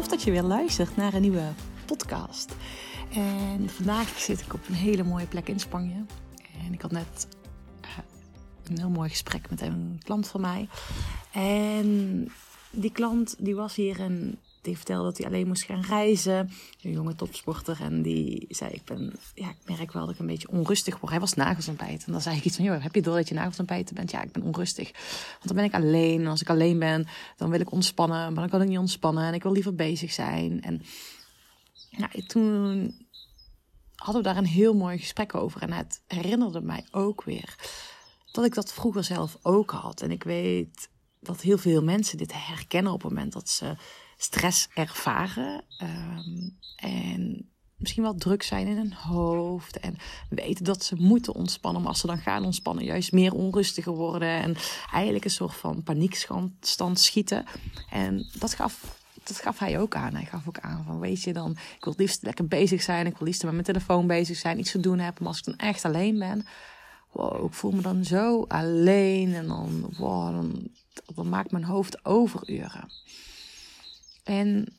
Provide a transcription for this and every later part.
tof dat je weer luistert naar een nieuwe podcast. En vandaag zit ik op een hele mooie plek in Spanje. En ik had net uh, een heel mooi gesprek met een klant van mij. En die klant die was hier en die vertelde dat hij alleen moest gaan reizen. Een jonge topsporter. En die zei, ik ben, ja, ik merk wel dat ik een beetje onrustig word. Hij was nagels En dan zei ik iets van, joh, heb je door dat je nagels bent? Ja, ik ben onrustig. Want dan ben ik alleen. En als ik alleen ben, dan wil ik ontspannen. Maar dan kan ik niet ontspannen. En ik wil liever bezig zijn. En nou, toen hadden we daar een heel mooi gesprek over. En het herinnerde mij ook weer dat ik dat vroeger zelf ook had. En ik weet dat heel veel mensen dit herkennen op het moment dat ze stress ervaren. Ehm, en misschien wel druk zijn in hun hoofd. En weten dat ze moeten ontspannen. Maar als ze dan gaan ontspannen, juist meer onrustiger worden. En eigenlijk een soort van paniekstand schieten. En dat gaf. Dat gaf hij ook aan. Hij gaf ook aan van, weet je dan, ik wil liefst lekker bezig zijn. Ik wil liefst met mijn telefoon bezig zijn, iets te doen hebben. Maar als ik dan echt alleen ben, ik voel me dan zo alleen. En dan, wow, dan maakt mijn hoofd overuren. En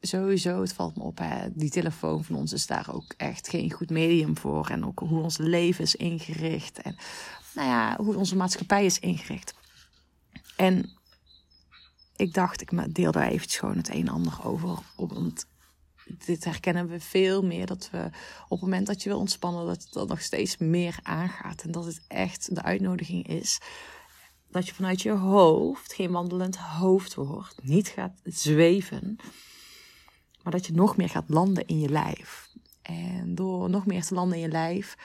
sowieso, het valt me op, hè, die telefoon van ons is daar ook echt geen goed medium voor. En ook hoe ons leven is ingericht. En nou ja, hoe onze maatschappij is ingericht. En ik dacht, ik deel daar eventjes gewoon het een en ander over. Want dit herkennen we veel meer. Dat we op het moment dat je wil ontspannen, dat dat nog steeds meer aangaat. En dat het echt de uitnodiging is dat je vanuit je hoofd geen wandelend hoofd wordt, niet gaat zweven, maar dat je nog meer gaat landen in je lijf. En door nog meer te landen in je lijf,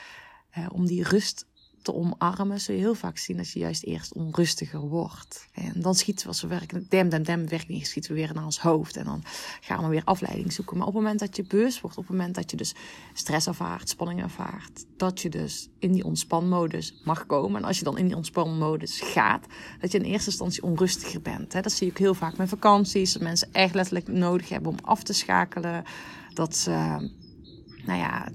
eh, om die rust te omarmen, zul je heel vaak zien dat je juist eerst onrustiger wordt. En dan schieten we als we werken, dem, dem, dem, werkt niet, schieten we weer naar ons hoofd. En dan gaan we weer afleiding zoeken. Maar op het moment dat je bewust wordt, op het moment dat je dus stress ervaart, spanning ervaart, dat je dus in die ontspanmodus mag komen. En als je dan in die ontspanmodus gaat, dat je in eerste instantie onrustiger bent. Dat zie ik heel vaak met vakanties, dat mensen echt letterlijk nodig hebben om af te schakelen. Dat ze, nou ja,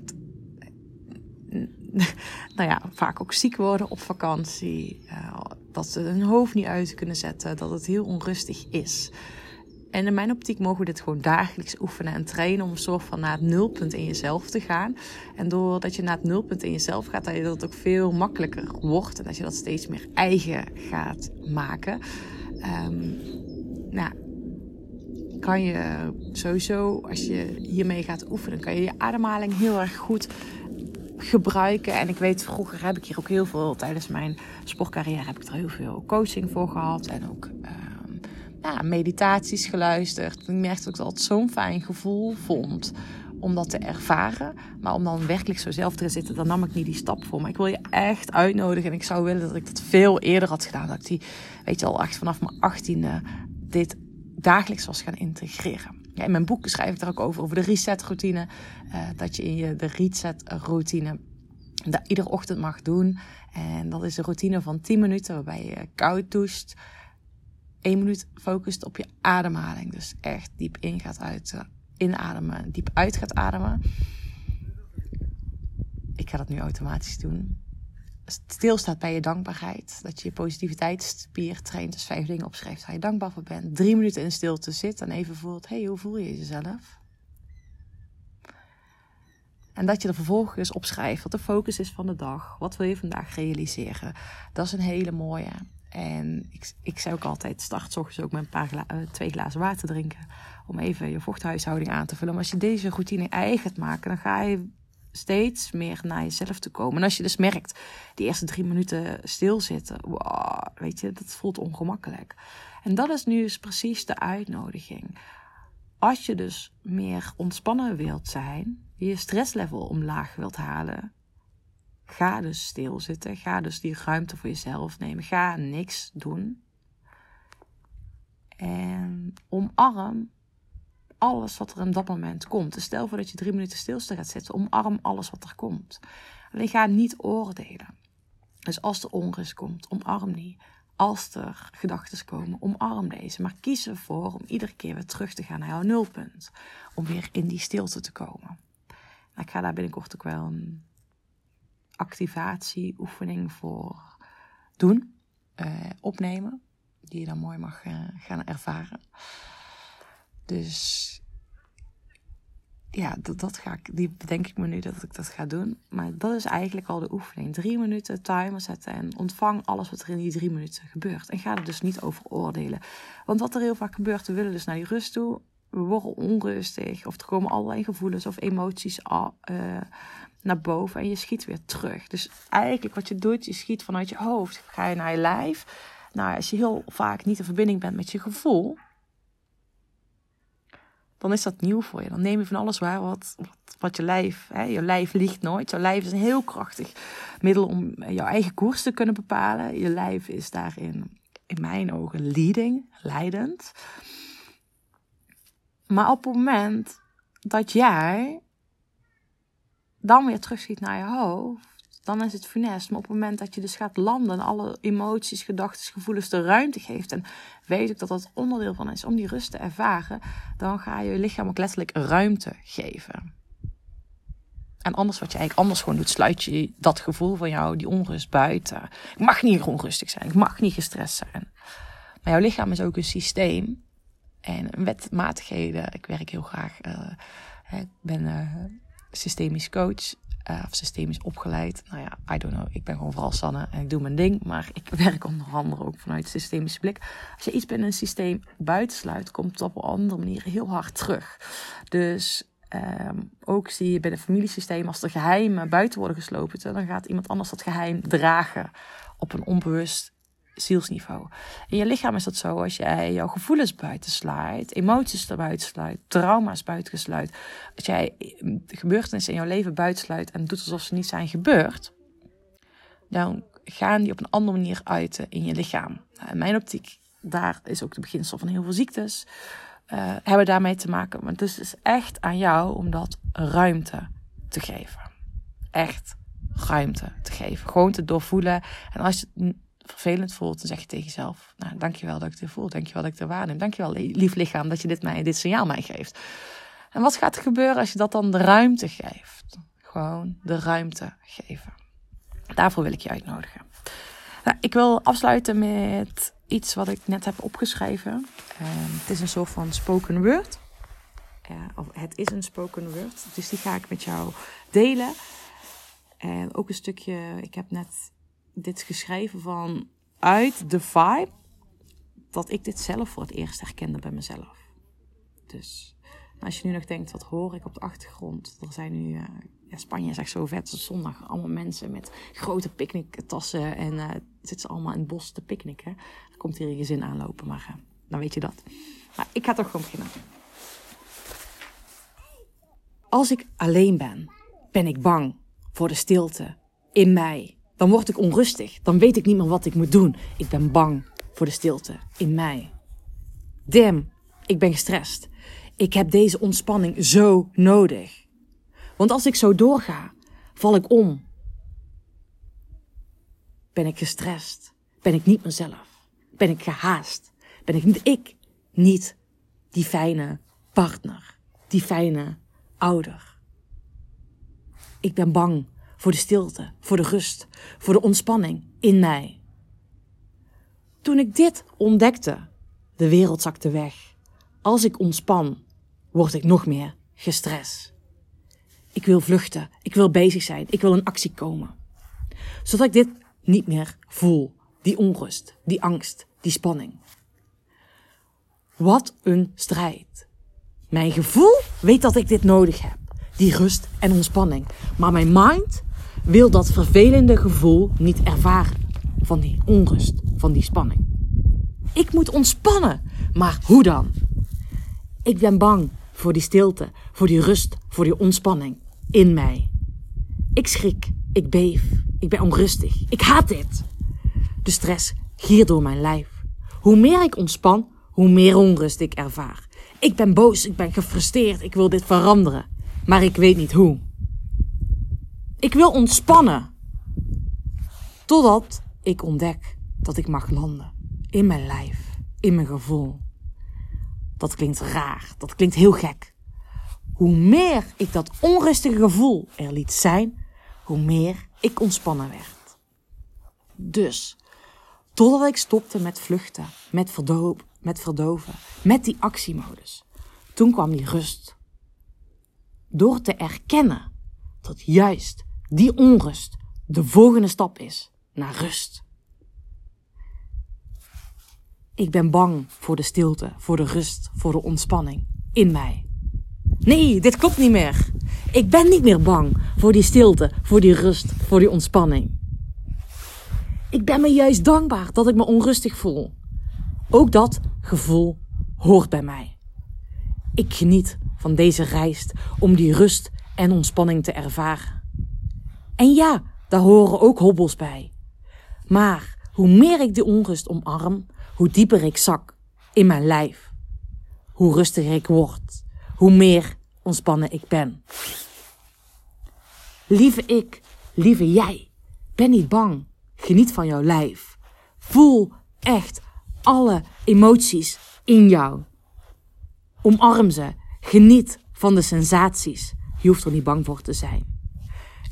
nou ja, vaak ook ziek worden op vakantie. Uh, dat ze hun hoofd niet uit kunnen zetten. Dat het heel onrustig is. En in mijn optiek mogen we dit gewoon dagelijks oefenen en trainen om een soort van naar het nulpunt in jezelf te gaan. En doordat je naar het nulpunt in jezelf gaat, dat je dat ook veel makkelijker wordt en dat je dat steeds meer eigen gaat maken. Um, nou, kan je sowieso, als je hiermee gaat oefenen, kan je je ademhaling heel erg goed gebruiken. En ik weet, vroeger heb ik hier ook heel veel, tijdens mijn sportcarrière heb ik er heel veel coaching voor gehad. En ook uh, ja, meditaties geluisterd. Ik merkte dat ik altijd zo'n fijn gevoel vond om dat te ervaren. Maar om dan werkelijk zo zelf te zitten, dan nam ik niet die stap voor. Maar ik wil je echt uitnodigen. En ik zou willen dat ik dat veel eerder had gedaan. Dat ik die, weet je al, echt vanaf mijn achttiende dit dagelijks was gaan integreren. Ja, in mijn boek schrijf ik daar ook over, over de reset-routine. Uh, dat je in je de reset-routine dat iedere ochtend mag doen. En dat is een routine van 10 minuten waarbij je koud doucht. 1 minuut focust op je ademhaling. Dus echt diep in gaat uit, uh, inademen, diep uit gaat ademen. Ik ga dat nu automatisch doen stilstaat bij je dankbaarheid. Dat je je positiviteitsspier traint. Dus vijf dingen opschrijft waar je dankbaar voor bent. Drie minuten in stilte zit en even voelt: hey, hoe voel je jezelf? En dat je er vervolgens opschrijft wat de focus is van de dag. Wat wil je vandaag realiseren? Dat is een hele mooie. En ik, ik zei ook altijd: start ochtends ook met een paar uh, twee glazen water drinken. Om even je vochthuishouding aan te vullen. Maar als je deze routine eigen gaat maken, dan ga je steeds meer naar jezelf te komen. En als je dus merkt, die eerste drie minuten stilzitten, wow, weet je, dat voelt ongemakkelijk. En dat is nu dus precies de uitnodiging. Als je dus meer ontspannen wilt zijn, je stresslevel omlaag wilt halen, ga dus stilzitten. Ga dus die ruimte voor jezelf nemen. Ga niks doen. En omarm alles wat er in dat moment komt. Dus stel voor dat je drie minuten stilste gaat zitten. Omarm alles wat er komt. Alleen ga niet oordelen. Dus als er onrust komt, omarm die. Als er gedachten komen, omarm deze. Maar kies ervoor om iedere keer weer terug te gaan naar jouw nulpunt. Om weer in die stilte te komen. Ik ga daar binnenkort ook wel een activatieoefening voor doen. Uh, opnemen. Die je dan mooi mag uh, gaan ervaren. Dus ja, dat, dat ga ik, die bedenk ik me nu dat ik dat ga doen. Maar dat is eigenlijk al de oefening. Drie minuten timer zetten en ontvang alles wat er in die drie minuten gebeurt. En ga er dus niet over oordelen. Want wat er heel vaak gebeurt, we willen dus naar die rust toe. We worden onrustig of er komen allerlei gevoelens of emoties uh, naar boven en je schiet weer terug. Dus eigenlijk wat je doet, je schiet vanuit je hoofd, ga je naar je lijf. Nou, als je heel vaak niet in verbinding bent met je gevoel, dan is dat nieuw voor je. Dan neem je van alles waar wat, wat, je lijf, hè, je lijf liegt nooit. Je lijf is een heel krachtig middel om jouw eigen koers te kunnen bepalen. Je lijf is daarin, in mijn ogen, leading, leidend. Maar op het moment dat jij dan weer terugschiet naar je hoofd, dan is het funest. Maar op het moment dat je dus gaat landen en alle emoties, gedachten, gevoelens de ruimte geeft. En weet ik dat dat onderdeel van is om die rust te ervaren. Dan ga je je lichaam ook letterlijk ruimte geven. En anders wat je eigenlijk anders gewoon doet, sluit je dat gevoel van jou, die onrust buiten. Ik mag niet onrustig zijn, ik mag niet gestrest zijn. Maar jouw lichaam is ook een systeem en wetmatigheden. Ik werk heel graag, uh, ik ben uh, systemisch coach uh, of systemisch opgeleid. Nou ja, I don't know. Ik ben gewoon vooral Sanne en ik doe mijn ding. Maar ik werk onder andere ook vanuit systemische blik. Als je iets binnen een systeem buitensluit, komt het op een andere manier heel hard terug. Dus um, ook zie je bij een familiesysteem, als er geheimen buiten worden geslopen, dan gaat iemand anders dat geheim dragen op een onbewust zielsniveau. In je lichaam is dat zo als jij jouw gevoelens buitensluit, emoties er buitensluit, trauma's buitensluit. Als jij gebeurtenissen in jouw leven buitensluit en doet alsof ze niet zijn gebeurd, dan gaan die op een andere manier uiten in je lichaam. Nou, in mijn optiek, daar is ook de beginsel van heel veel ziektes, uh, hebben daarmee te maken. Maar het is echt aan jou om dat ruimte te geven. Echt ruimte te geven. Gewoon te doorvoelen. En als je vervelend voelt, dan zeg je tegen jezelf: Nou, dankjewel dat ik dit voel. Dankjewel dat ik er waarneem. Dankjewel, lief lichaam, dat je dit, mij, dit signaal mij geeft. En wat gaat er gebeuren als je dat dan de ruimte geeft? Gewoon de ruimte geven. Daarvoor wil ik je uitnodigen. Nou, ik wil afsluiten met iets wat ik net heb opgeschreven. Uh, het is een soort van spoken word. Of het is een spoken word. Dus die ga ik met jou delen. En ook een stukje, ik heb net dit geschreven van uit de vibe dat ik dit zelf voor het eerst herkende bij mezelf. Dus als je nu nog denkt, wat hoor ik op de achtergrond? Er zijn nu, uh, ja, Spanje is echt zo vet. zondag allemaal mensen met grote picknicktassen en uh, zitten ze allemaal in het bos te picknicken. Er komt hier een gezin aanlopen, maar uh, dan weet je dat. Maar ik ga toch gewoon beginnen. Als ik alleen ben, ben ik bang voor de stilte in mij dan word ik onrustig. Dan weet ik niet meer wat ik moet doen. Ik ben bang voor de stilte in mij. Damn, ik ben gestrest. Ik heb deze ontspanning zo nodig. Want als ik zo doorga, val ik om. Ben ik gestrest? Ben ik niet mezelf? Ben ik gehaast? Ben ik niet ik? Niet die fijne partner, die fijne ouder. Ik ben bang voor de stilte, voor de rust, voor de ontspanning in mij. Toen ik dit ontdekte, de wereld zakte weg. Als ik ontspan, word ik nog meer gestrest. Ik wil vluchten, ik wil bezig zijn, ik wil in actie komen. Zodat ik dit niet meer voel, die onrust, die angst, die spanning. Wat een strijd. Mijn gevoel weet dat ik dit nodig heb, die rust en ontspanning. Maar mijn mind wil dat vervelende gevoel niet ervaren. Van die onrust, van die spanning. Ik moet ontspannen. Maar hoe dan? Ik ben bang voor die stilte, voor die rust, voor die ontspanning in mij. Ik schrik, ik beef, ik ben onrustig. Ik haat dit. De stress giert door mijn lijf. Hoe meer ik ontspan, hoe meer onrust ik ervaar. Ik ben boos, ik ben gefrustreerd, ik wil dit veranderen. Maar ik weet niet hoe. Ik wil ontspannen. Totdat ik ontdek dat ik mag landen. In mijn lijf. In mijn gevoel. Dat klinkt raar. Dat klinkt heel gek. Hoe meer ik dat onrustige gevoel er liet zijn, hoe meer ik ontspannen werd. Dus, totdat ik stopte met vluchten, met, verdo met verdoven, met die actiemodus. toen kwam die rust. Door te erkennen dat juist die onrust de volgende stap is naar rust. Ik ben bang voor de stilte, voor de rust, voor de ontspanning in mij. Nee, dit klopt niet meer. Ik ben niet meer bang voor die stilte, voor die rust, voor die ontspanning. Ik ben me juist dankbaar dat ik me onrustig voel. Ook dat gevoel hoort bij mij. Ik geniet van deze reis om die rust en ontspanning te ervaren. En ja, daar horen ook hobbels bij. Maar hoe meer ik de onrust omarm, hoe dieper ik zak in mijn lijf. Hoe rustiger ik word, hoe meer ontspannen ik ben. Lieve ik, lieve jij, ben niet bang. Geniet van jouw lijf. Voel echt alle emoties in jou. Omarm ze. Geniet van de sensaties. Je hoeft er niet bang voor te zijn.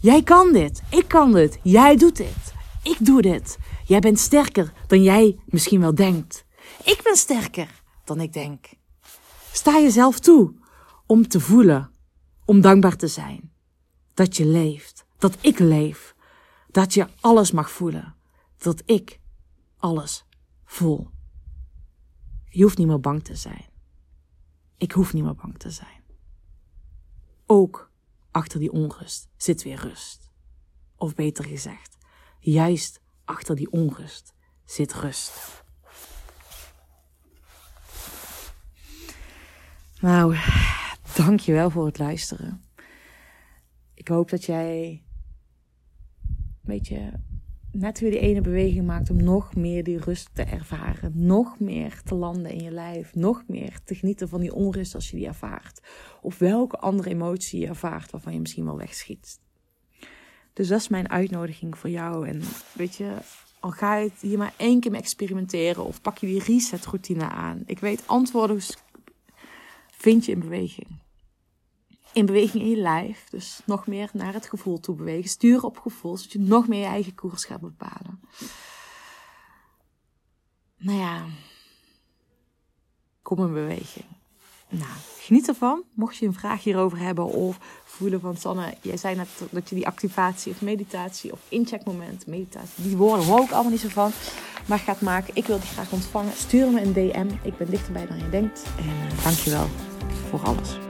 Jij kan dit. Ik kan dit. Jij doet dit. Ik doe dit. Jij bent sterker dan jij misschien wel denkt. Ik ben sterker dan ik denk. Sta jezelf toe om te voelen, om dankbaar te zijn. Dat je leeft, dat ik leef, dat je alles mag voelen, dat ik alles voel. Je hoeft niet meer bang te zijn. Ik hoef niet meer bang te zijn. Ook achter die onrust zit weer rust. Of beter gezegd, juist achter die onrust zit rust. Nou, dankjewel voor het luisteren. Ik hoop dat jij een beetje net weer die ene beweging maakt om nog meer die rust te ervaren. Nog meer te landen in je lijf. Nog meer te genieten van die onrust als je die ervaart. Of welke andere emotie je ervaart waarvan je misschien wel wegschiet. Dus dat is mijn uitnodiging voor jou. En weet je, al ga je hier maar één keer mee experimenteren of pak je die reset routine aan. Ik weet, antwoorden vind je in beweging. In beweging in je lijf. Dus nog meer naar het gevoel toe bewegen. Sturen op gevoel, zodat je nog meer je eigen koers gaat bepalen. Nou ja, kom in beweging. Nou, geniet ervan. Mocht je een vraag hierover hebben of voelen van Sanne, jij zei net dat je die activatie of meditatie of incheckmoment, meditatie, die woorden hoor ik allemaal niet zo van, maar gaat maken. Ik wil die graag ontvangen. Stuur me een DM. Ik ben dichterbij dan je denkt. En uh, dankjewel voor alles.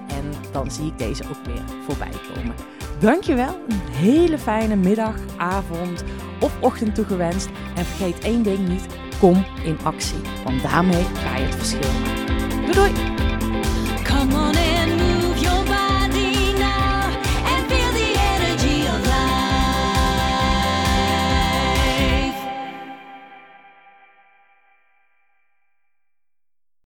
en dan zie ik deze ook weer voorbij komen. Dankjewel, een hele fijne middag, avond of ochtend toegewenst. En vergeet één ding niet, kom in actie, want daarmee ga je het verschil maken. Doei doei!